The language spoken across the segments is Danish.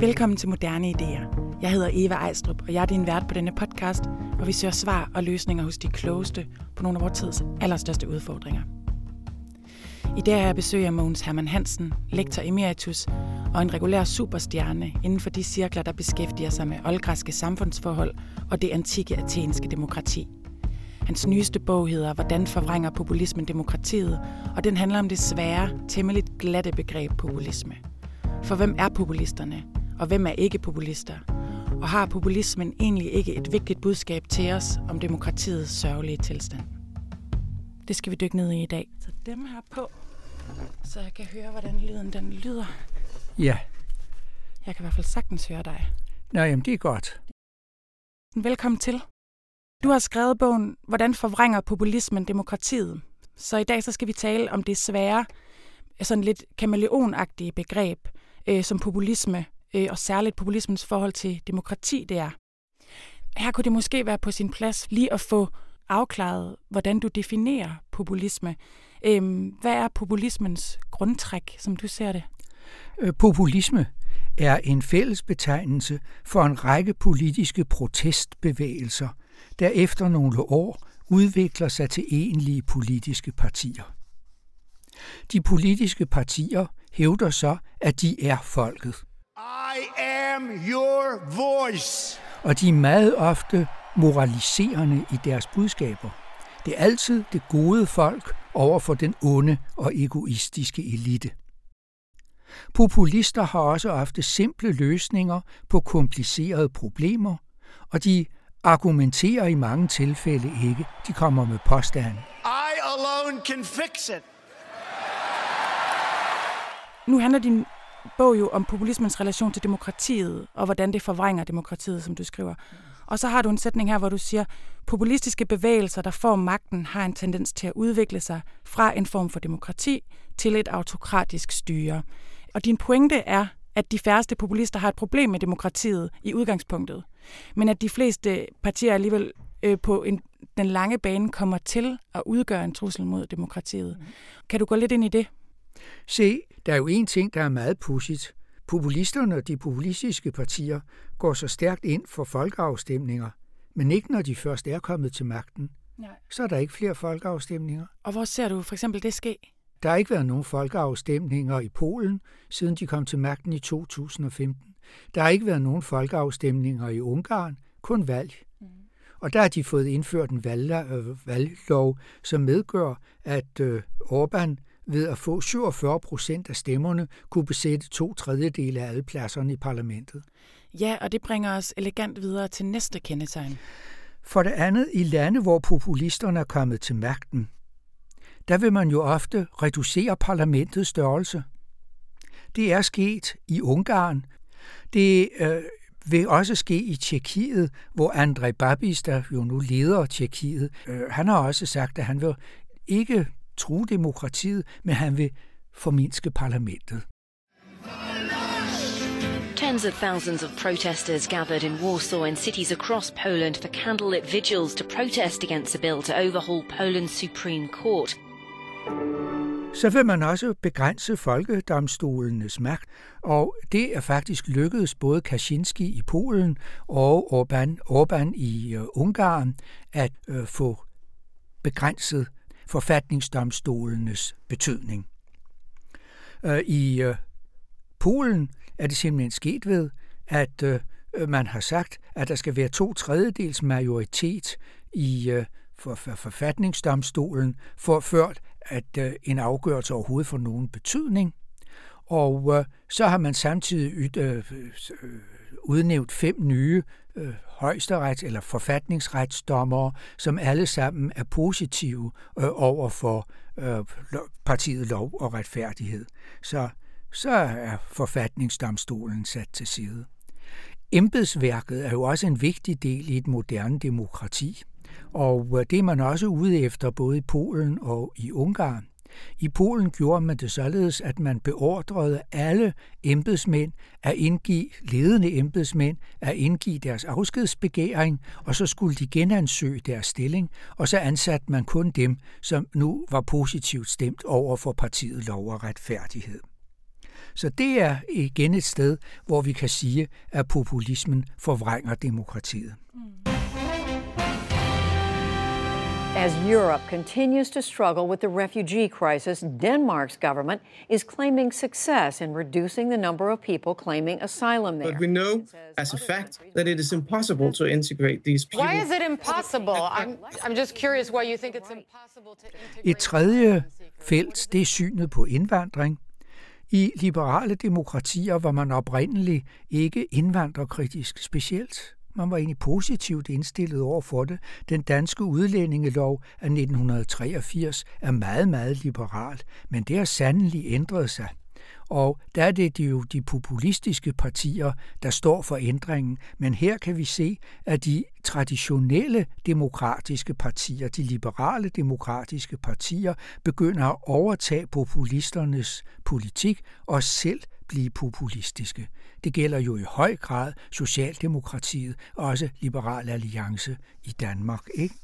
Velkommen til Moderne Ideer. Jeg hedder Eva Ejstrup, og jeg er din vært på denne podcast, hvor vi søger svar og løsninger hos de klogeste på nogle af vores tids allerstørste udfordringer. I dag har jeg besøg af Mogens Hermann Hansen, lektor emeritus og en regulær superstjerne inden for de cirkler, der beskæftiger sig med oldgræske samfundsforhold og det antikke athenske demokrati. Hans nyeste bog hedder Hvordan forvrænger populismen demokratiet, og den handler om det svære, temmelig glatte begreb populisme. For hvem er populisterne, og hvem er ikke populister? Og har populismen egentlig ikke et vigtigt budskab til os om demokratiets sørgelige tilstand? Det skal vi dykke ned i i dag. Så dem her på, så jeg kan høre, hvordan lyden den lyder. Ja. Jeg kan i hvert fald sagtens høre dig. Nå, jamen det er godt. Velkommen til. Du har skrevet bogen Hvordan forvrænger populismen demokratiet? Så i dag så skal vi tale om det svære, sådan lidt kameleonagtige begreb, øh, som populisme, øh, og særligt populismens forhold til demokrati, det er. Her kunne det måske være på sin plads lige at få afklaret, hvordan du definerer populisme. Øh, hvad er populismens grundtræk, som du ser det? Øh, populisme er en fælles betegnelse for en række politiske protestbevægelser, der efter nogle år udvikler sig til egentlige politiske partier. De politiske partier hævder så, at de er folket. I am your voice. Og de er meget ofte moraliserende i deres budskaber. Det er altid det gode folk over for den onde og egoistiske elite. Populister har også ofte simple løsninger på komplicerede problemer, og de argumenterer i mange tilfælde ikke. De kommer med påstande. I alone can fix it. Nu handler din bog jo om populismens relation til demokratiet, og hvordan det forvrænger demokratiet, som du skriver. Og så har du en sætning her, hvor du siger, populistiske bevægelser, der får magten, har en tendens til at udvikle sig fra en form for demokrati til et autokratisk styre. Og din pointe er, at de færreste populister har et problem med demokratiet i udgangspunktet, men at de fleste partier alligevel øh, på en, den lange bane kommer til at udgøre en trussel mod demokratiet. Kan du gå lidt ind i det? Se, der er jo en ting, der er meget pudsigt. Populisterne og de populistiske partier går så stærkt ind for folkeafstemninger, men ikke når de først er kommet til magten. Nej. Så er der ikke flere folkeafstemninger. Og hvor ser du for eksempel det ske? Der har ikke været nogen folkeafstemninger i Polen, siden de kom til magten i 2015. Der har ikke været nogen folkeafstemninger i Ungarn, kun valg. Mm. Og der har de fået indført en valglov, valglov som medgør, at øh, Orbán ved at få 47 procent af stemmerne kunne besætte to tredjedele af alle pladserne i parlamentet. Ja, og det bringer os elegant videre til næste kendetegn. For det andet, i lande, hvor populisterne er kommet til magten, der vil man jo ofte reducere parlamentets størrelse. Det er sket i Ungarn. Det øh, vil også ske i Tjekkiet, hvor Andrej Babis, der jo nu leder Tjekkiet, øh, han har også sagt, at han vil ikke true demokratiet, men han vil formindske parlamentet. Tens of thousands of protesters gathered in Warsaw and cities across Poland for candlelit vigils to protest against a bill to overhaul Poland's Supreme Court. Så vil man også begrænse folkedomstolenes magt, og det er faktisk lykkedes både Kaczynski i Polen og Orbán, Orbán i uh, Ungarn at uh, få begrænset forfatningsdomstolenes betydning. Øh, I øh, Polen er det simpelthen sket ved, at øh, man har sagt, at der skal være to tredjedels majoritet i for, for forfatningsdomstolen, for ført at en afgørelse overhovedet får nogen betydning. Og så har man samtidig udnævnt fem nye øh, højesterets- eller forfatningsretsdommere, som alle sammen er positive øh, over for øh, partiet lov og retfærdighed. Så, så er forfatningsdomstolen sat til side. Embedsværket er jo også en vigtig del i et moderne demokrati. Og øh, det er man også ude efter både i Polen og i Ungarn. I Polen gjorde man det således, at man beordrede alle embedsmænd at indgive, ledende embedsmænd, at indgive deres afskedsbegæring, og så skulle de genansøge deres stilling, og så ansatte man kun dem, som nu var positivt stemt over for partiet lov og retfærdighed. Så det er igen et sted, hvor vi kan sige, at populismen forvrænger demokratiet. Mm. As Europe continues to struggle with the refugee crisis, Denmark's government is claiming success in reducing the number of people claiming asylum there. But we know as a fact that it is impossible to integrate these people. Why is it impossible? I'm, I'm just curious why you think it's impossible to integrate. Et tredje felt, det er synet på indvandring. I liberale demokratier var man oprindeligt ikke indvandrerkritisk specielt. Man var egentlig positivt indstillet over for det. Den danske udlændingelov af 1983 er meget, meget liberal, men det har sandelig ændret sig. Og der er det jo de populistiske partier, der står for ændringen. Men her kan vi se, at de traditionelle demokratiske partier, de liberale demokratiske partier, begynder at overtage populisternes politik og selv blive populistiske. Det gælder jo i høj grad Socialdemokratiet og også Liberal Alliance i Danmark, ikke?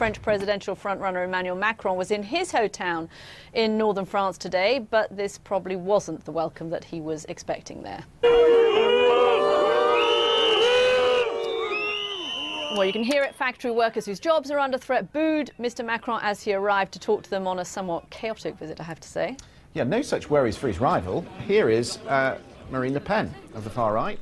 French presidential frontrunner Emmanuel Macron was in his hometown in northern France today, but this probably wasn't the welcome that he was expecting there. Well, you can hear it. Factory workers whose jobs are under threat booed Mr. Macron as he arrived to talk to them on a somewhat chaotic visit, I have to say. Yeah, no such worries for his rival. Here is uh, Marine Le Pen of the far right.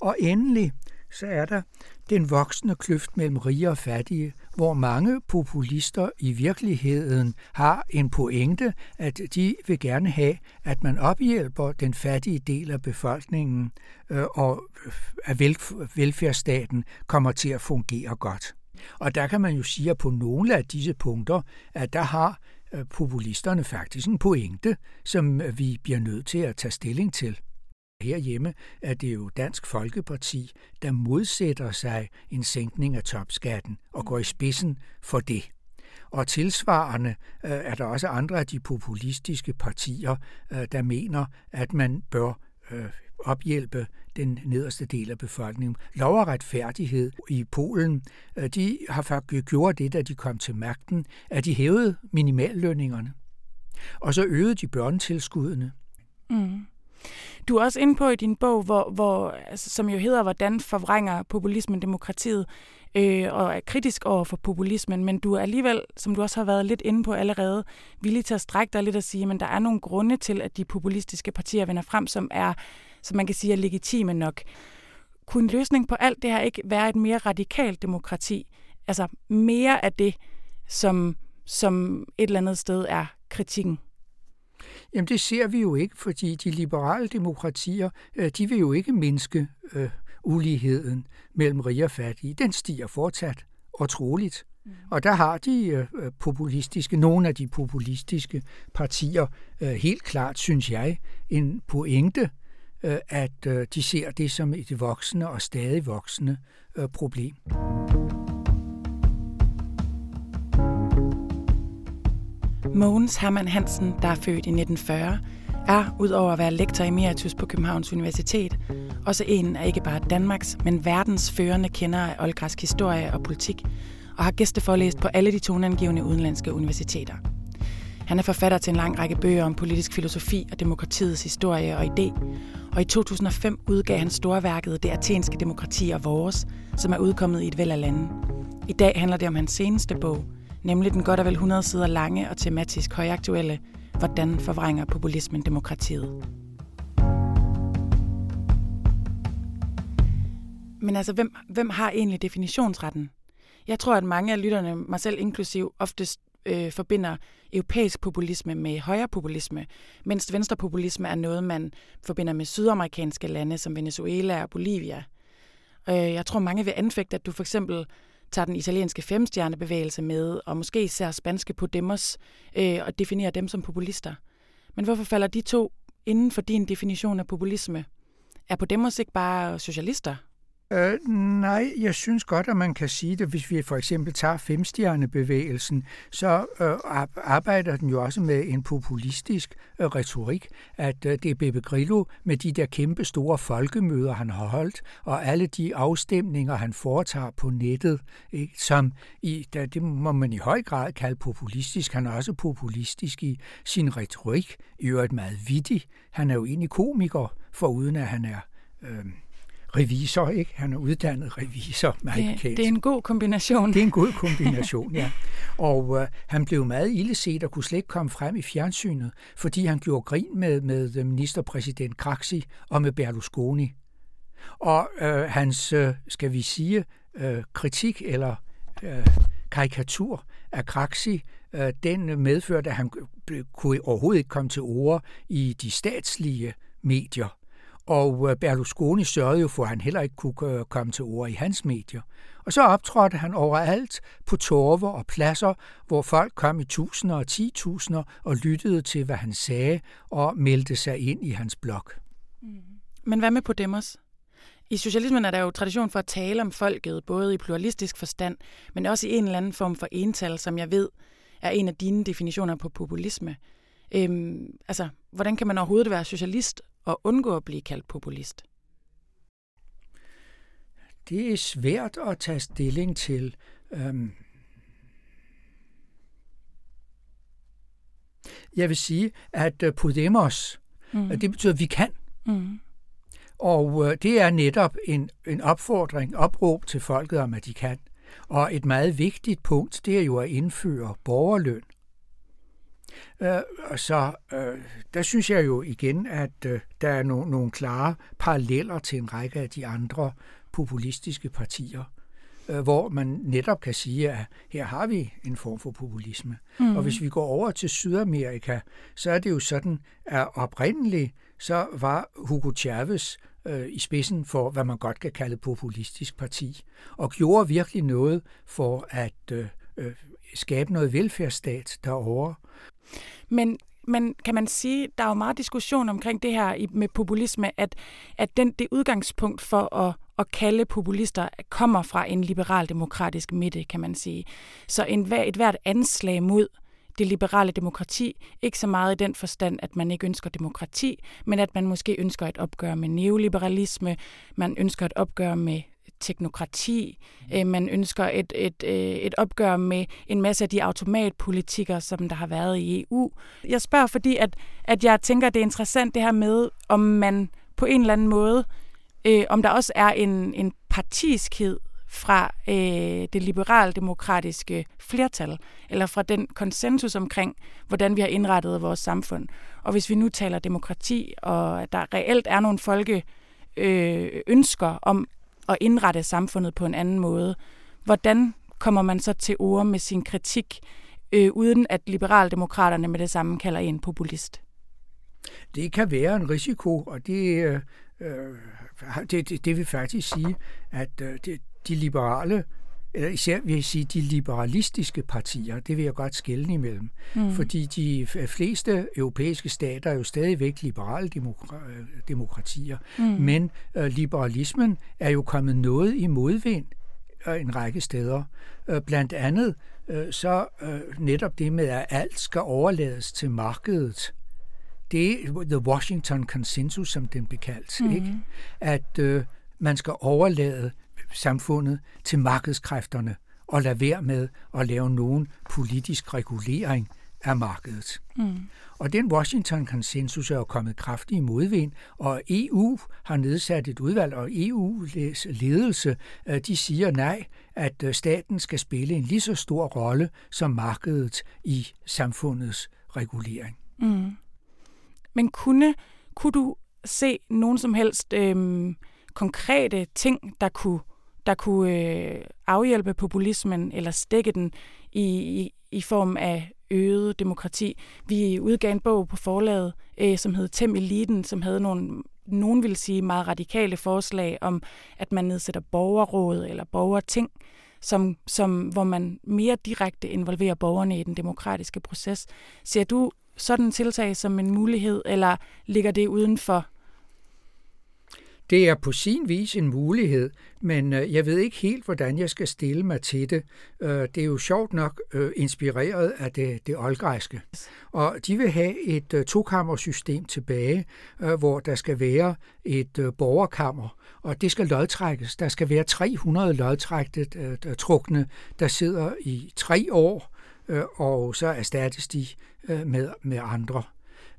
Og endelig så er der den voksende kløft mellem rige og fattige, hvor mange populister i virkeligheden har en pointe, at de vil gerne have, at man ophjælper den fattige del af befolkningen, øh, og øh, at velfærdsstaten kommer til at fungere godt. Og der kan man jo sige, at på nogle af disse punkter, at der har øh, populisterne faktisk en pointe, som vi bliver nødt til at tage stilling til. Herhjemme er det jo Dansk Folkeparti, der modsætter sig en sænkning af topskatten og går i spidsen for det. Og tilsvarende øh, er der også andre af de populistiske partier, øh, der mener, at man bør øh, ophjælpe den nederste del af befolkningen. Lov og retfærdighed i Polen, øh, de har faktisk gjort det, da de kom til magten, at de hævede minimallønningerne. Og så øgede de børnetilskuddene. Mm. Du er også inde på i din bog, hvor, hvor, altså, som jo hedder, hvordan forvrænger populismen demokratiet, øh, og er kritisk over for populismen, men du er alligevel, som du også har været lidt inde på allerede, villig til at strække dig lidt og sige, at der er nogle grunde til, at de populistiske partier vender frem, som er, som man kan sige, er legitime nok. Kunne en løsning på alt det her ikke være et mere radikalt demokrati? Altså mere af det, som, som et eller andet sted er kritikken? Jamen det ser vi jo ikke, fordi de liberale demokratier, øh, de vil jo ikke mindske øh, uligheden mellem rige og fattige. Den stiger fortsat og troligt. Mm. Og der har de øh, populistiske, nogle af de populistiske partier øh, helt klart, synes jeg, en pointe, øh, at øh, de ser det som et voksende og stadig voksende øh, problem. Mogens Hermann Hansen, der er født i 1940, er, udover at være lektor emeritus på Københavns Universitet, også en af ikke bare Danmarks, men verdens førende kender af oldgræsk historie og politik, og har gæsteforlæst på alle de toneangivende udenlandske universiteter. Han er forfatter til en lang række bøger om politisk filosofi og demokratiets historie og idé, og i 2005 udgav han storværket Det athenske demokrati og vores, som er udkommet i et væld af lande. I dag handler det om hans seneste bog, nemlig den godt og vel 100 sider lange og tematisk højaktuelle Hvordan forvrænger populismen demokratiet? Men altså, hvem, hvem har egentlig definitionsretten? Jeg tror, at mange af lytterne, mig selv inklusiv, oftest øh, forbinder europæisk populisme med højrepopulisme, mens venstrepopulisme er noget, man forbinder med sydamerikanske lande som Venezuela og Bolivia. Øh, jeg tror, mange vil anfægte, at du for eksempel tager den italienske femstjernebevægelse med, og måske især spanske Podemos, øh, og definerer dem som populister. Men hvorfor falder de to inden for din definition af populisme? Er Podemos ikke bare socialister? Øh, nej, jeg synes godt, at man kan sige det. Hvis vi for eksempel tager femstjernebevægelsen, så øh, arbejder den jo også med en populistisk øh, retorik. At øh, det er Bebe Grillo med de der kæmpe store folkemøder, han har holdt, og alle de afstemninger, han foretager på nettet, ikke, som i, der, det må man i høj grad kalde populistisk. Han er også populistisk i sin retorik, i øvrigt meget vittig. Han er jo egentlig komiker, foruden at han er... Øh, revisor, ikke? Han er uddannet revisor, meget det, Det er en god kombination. Det er en god kombination, ja. Og øh, han blev meget illeset og kunne slet ikke komme frem i fjernsynet, fordi han gjorde grin med, med ministerpræsident Craxi og med Berlusconi. Og øh, hans, øh, skal vi sige, øh, kritik eller øh, karikatur af Craxi, øh, den medførte, at han kunne overhovedet ikke komme til ord i de statslige medier. Og øh, Berlusconi sørgede jo for, at han heller ikke kunne øh, komme til ord i hans medier. Og så optrådte han overalt på torver og pladser, hvor folk kom i tusinder og ti tusinder og lyttede til, hvad han sagde og meldte sig ind i hans blog. Mm-hmm. Men hvad med Podemos? I socialismen er der jo tradition for at tale om folket, både i pluralistisk forstand, men også i en eller anden form for ental, som jeg ved er en af dine definitioner på populisme. Øhm, altså, hvordan kan man overhovedet være socialist og undgå at blive kaldt populist? Det er svært at tage stilling til. Øhm jeg vil sige, at øh, Podemos, mm. det betyder, at vi kan. Mm. Og øh, det er netop en, en opfordring, opråb til folket om, at de kan. Og et meget vigtigt punkt, det er jo at indføre borgerløn. Øh, så øh, der synes jeg jo igen, at øh, der er no, nogle klare paralleller til en række af de andre populistiske partier, øh, hvor man netop kan sige, at her har vi en form for populisme. Mm. Og hvis vi går over til Sydamerika, så er det jo sådan, at oprindeligt så var Hugo Chavez øh, i spidsen for, hvad man godt kan kalde populistisk parti, og gjorde virkelig noget for at øh, øh, skabe noget velfærdsstat derovre. Men, men kan man sige, der er jo meget diskussion omkring det her med populisme, at, at den, det udgangspunkt for at, at kalde populister kommer fra en liberal-demokratisk midte, kan man sige. Så en, et hvert anslag mod det liberale demokrati, ikke så meget i den forstand, at man ikke ønsker demokrati, men at man måske ønsker et opgør med neoliberalisme, man ønsker et opgør med teknokrati. Øh, man ønsker et, et, øh, et opgør med en masse af de automatpolitikker, som der har været i EU. Jeg spørger, fordi at, at jeg tænker, at det er interessant det her med, om man på en eller anden måde, øh, om der også er en, en partiskhed fra øh, det liberaldemokratiske flertal, eller fra den konsensus omkring, hvordan vi har indrettet vores samfund. Og hvis vi nu taler demokrati, og at der reelt er nogle folke øh, ønsker om at indrette samfundet på en anden måde. Hvordan kommer man så til ord med sin kritik, øh, uden at liberaldemokraterne med det samme kalder en populist? Det kan være en risiko, og det, øh, øh det, det, det vil faktisk sige, at øh, det, de liberale eller især vil jeg sige, de liberalistiske partier, det vil jeg godt skælne imellem. Mm. Fordi de fleste europæiske stater er jo stadigvæk liberale demokra- demokratier. Mm. Men øh, liberalismen er jo kommet noget i modvind øh, en række steder. Øh, blandt andet øh, så øh, netop det med, at alt skal overlades til markedet. Det er The Washington Consensus, som den blev kaldt. Mm. Ikke? At øh, man skal overlade samfundet til markedskræfterne og lade være med at lave nogen politisk regulering af markedet. Mm. Og den Washington-konsensus er jo kommet kraftigt i modvind, og EU har nedsat et udvalg, og EU-ledelse, øh, de siger nej, at øh, staten skal spille en lige så stor rolle som markedet i samfundets regulering. Mm. Men kunne, kunne du se nogen som helst øhm, konkrete ting, der kunne der kunne øh, afhjælpe populismen eller stikke den i, i, i form af øget demokrati. Vi udgav en bog på forlaget, øh, som hed Tem Eliten, som havde nogle, nogen vil sige meget radikale forslag om, at man nedsætter borgerråd eller borgerting, som, som, hvor man mere direkte involverer borgerne i den demokratiske proces. Ser du sådan tiltag som en mulighed, eller ligger det uden for det er på sin vis en mulighed, men øh, jeg ved ikke helt, hvordan jeg skal stille mig til det. Øh, det er jo sjovt nok øh, inspireret af det, det oldgræske. Og de vil have et tokammersystem tilbage, hvor der skal være et borgerkammer, og det skal lodtrækkes. Der skal være 300 lodtrækte trukne, der sidder i tre år, og så erstattes de med, med andre.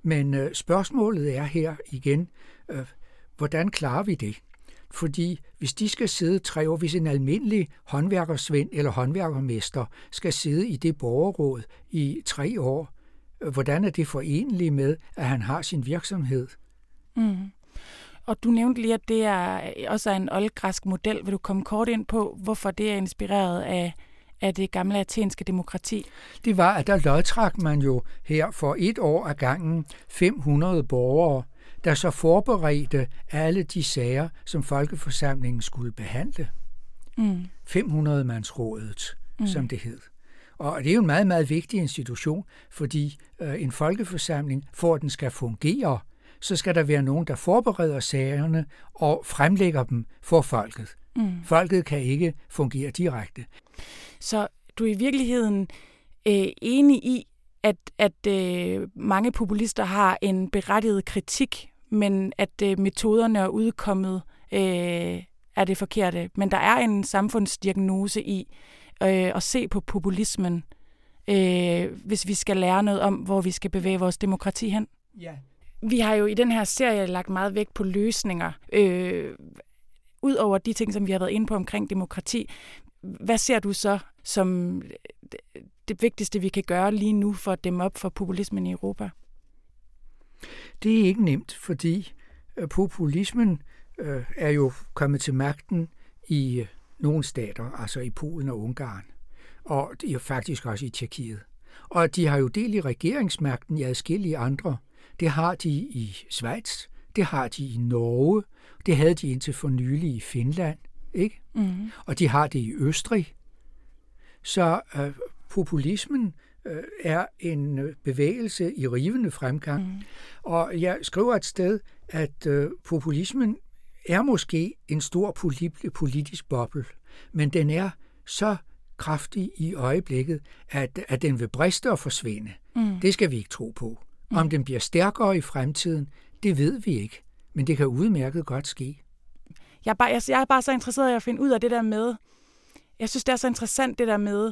Men spørgsmålet er her igen, Hvordan klarer vi det? Fordi hvis de skal sidde tre år, hvis en almindelig håndværkersvend eller håndværkermester skal sidde i det borgerråd i tre år, hvordan er det forenligt med, at han har sin virksomhed? Mm. Og du nævnte lige, at det er også er en oldgræsk model. Vil du komme kort ind på, hvorfor det er inspireret af, af det gamle athenske demokrati? Det var, at der lodtrak man jo her for et år af gangen 500 borgere, der så forberedte alle de sager, som folkeforsamlingen skulle behandle. Mm. 500-mandsrådet, mm. som det hed. Og det er jo en meget, meget vigtig institution, fordi øh, en folkeforsamling, for at den skal fungere, så skal der være nogen, der forbereder sagerne og fremlægger dem for folket. Mm. Folket kan ikke fungere direkte. Så du er i virkeligheden øh, enig i, at, at øh, mange populister har en berettiget kritik, men at øh, metoderne og udkommet øh, er det forkerte. Men der er en samfundsdiagnose i øh, at se på populismen, øh, hvis vi skal lære noget om, hvor vi skal bevæge vores demokrati hen. Ja. Vi har jo i den her serie lagt meget vægt på løsninger. Øh, Udover de ting, som vi har været inde på omkring demokrati, hvad ser du så som det vigtigste, vi kan gøre lige nu for at dæmme op for populismen i Europa? Det er ikke nemt, fordi øh, populismen øh, er jo kommet til magten i øh, nogle stater, altså i Polen og Ungarn, og faktisk også i Tjekkiet. Og de har jo del i regeringsmagten i adskillige andre. Det har de i Schweiz, det har de i Norge, det havde de indtil for nylig i Finland, ikke? Mm. Og de har det i Østrig. Så øh, populismen øh, er en øh, bevægelse i rivende fremgang. Mm. Og jeg skriver et sted, at øh, populismen er måske en stor politisk boble, men den er så kraftig i øjeblikket, at, at den vil briste og forsvinde. Mm. Det skal vi ikke tro på. Mm. Om den bliver stærkere i fremtiden, det ved vi ikke, men det kan udmærket godt ske. Jeg er, bare, jeg, jeg er bare så interesseret i at finde ud af det der med, jeg synes, det er så interessant det der med,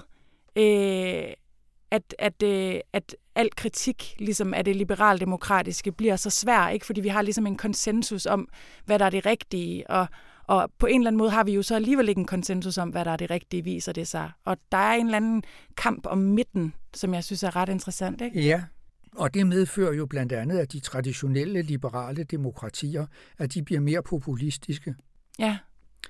øh, at, at, øh, at al kritik ligesom af det liberaldemokratiske bliver så svær, ikke? fordi vi har ligesom en konsensus om, hvad der er det rigtige, og, og på en eller anden måde har vi jo så alligevel ikke en konsensus om, hvad der er det rigtige, viser det sig. Og der er en eller anden kamp om midten, som jeg synes er ret interessant. Ikke? Ja, og det medfører jo blandt andet, at de traditionelle liberale demokratier, at de bliver mere populistiske. Ja,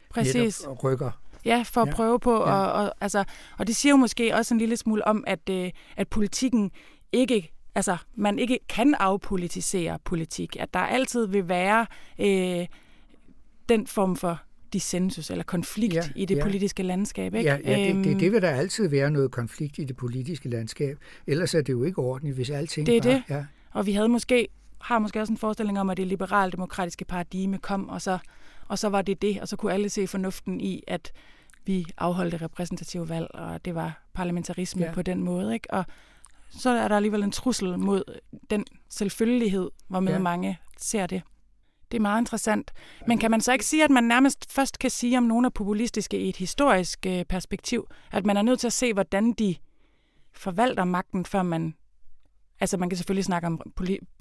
præcis. Netop rykker Ja, for at ja. prøve på. Ja. Og, og, altså, og det siger jo måske også en lille smule om, at, øh, at politikken ikke altså, man ikke kan afpolitisere politik. At der altid vil være øh, den form for dissensus eller konflikt ja, i det ja. politiske landskab. Ikke? Ja, ja det, det, det vil der altid være noget konflikt i det politiske landskab. Ellers er det jo ikke ordentligt, hvis alting Det er bare, det. Ja. Og vi havde måske har måske også en forestilling om, at det liberaldemokratiske paradigme kom, og så og så var det det, og så kunne alle se fornuften i, at vi afholdte repræsentative valg, og det var parlamentarisme ja. på den måde. Ikke? Og så er der alligevel en trussel mod den selvfølgelighed, hvormed ja. mange ser det. Det er meget interessant. Men kan man så ikke sige, at man nærmest først kan sige om nogle af populistiske i et historisk øh, perspektiv, at man er nødt til at se, hvordan de forvalter magten, før man Altså man kan selvfølgelig snakke om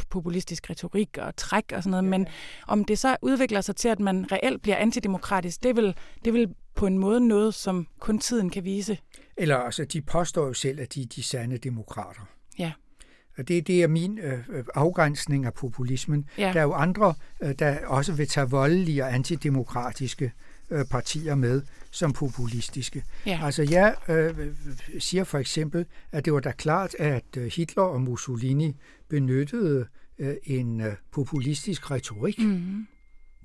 populistisk retorik og træk og sådan noget, ja. men om det så udvikler sig til, at man reelt bliver antidemokratisk, det vil, det vil på en måde noget, som kun tiden kan vise. Eller altså, de påstår jo selv, at de er de sande demokrater. Ja. Og det, det er min øh, afgrænsning af populismen. Ja. Der er jo andre, øh, der også vil tage voldelige og antidemokratiske øh, partier med som populistiske. Ja. Altså jeg øh, siger for eksempel, at det var da klart, at øh, Hitler og Mussolini benyttede øh, en øh, populistisk retorik. Mm.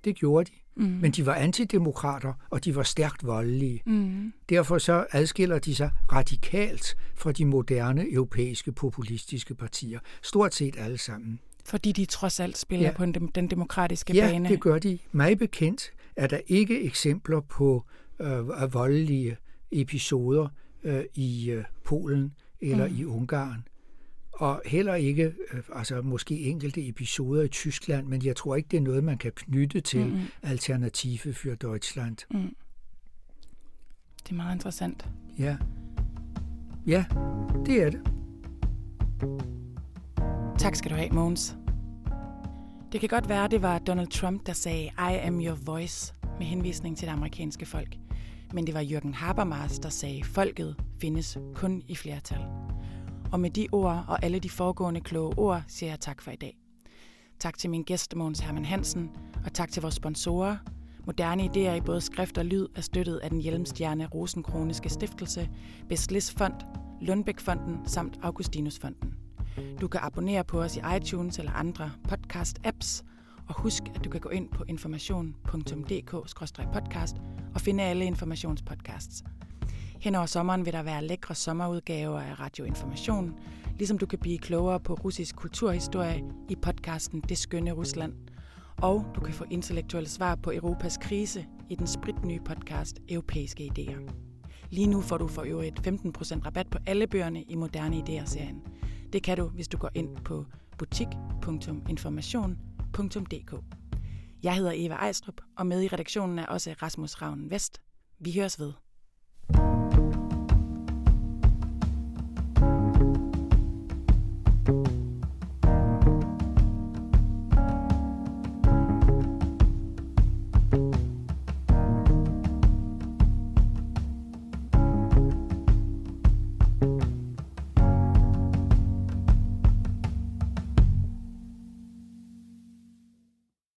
Det gjorde de. Mm. Men de var antidemokrater, og de var stærkt voldelige. Mm. Derfor så adskiller de sig radikalt fra de moderne europæiske populistiske partier. Stort set alle sammen. Fordi de trods alt spiller Ja. ja. på den, den demokratiske Ja, bane. det gør de. Mig bekendt er der ikke eksempler på øh, voldelige episoder øh, i øh, Polen eller mm. i Ungarn. Og heller ikke, øh, altså måske enkelte episoder i Tyskland, men jeg tror ikke, det er noget, man kan knytte til mm. Alternative für Deutschland. Mm. Det er meget interessant. Ja. Ja, det er det. Tak skal du have, Mogens. Det kan godt være, det var Donald Trump, der sagde, I am your voice, med henvisning til det amerikanske folk. Men det var Jürgen Habermas, der sagde, folket findes kun i flertal. Og med de ord og alle de foregående kloge ord, siger jeg tak for i dag. Tak til min gæst, Måns Hermann Hansen, og tak til vores sponsorer. Moderne idéer i både skrift og lyd er støttet af den Hjelmstjerne Rosenkroniske Stiftelse, Beslis Fond, Lundbæk-fonden samt Augustinusfonden. Du kan abonnere på os i iTunes eller andre podcast-apps, og husk, at du kan gå ind på information.dk-podcast og finde alle informationspodcasts. Hen over sommeren vil der være lækre sommerudgaver af Radio Information, ligesom du kan blive klogere på russisk kulturhistorie i podcasten Det Skønne Rusland. Og du kan få intellektuelle svar på Europas krise i den spritnye podcast Europæiske Idéer. Lige nu får du for øvrigt 15% rabat på alle bøgerne i Moderne Idéer-serien. Det kan du, hvis du går ind på butik.information.dk. Jeg hedder Eva Ejstrup, og med i redaktionen er også Rasmus Ravnen Vest. Vi høres ved.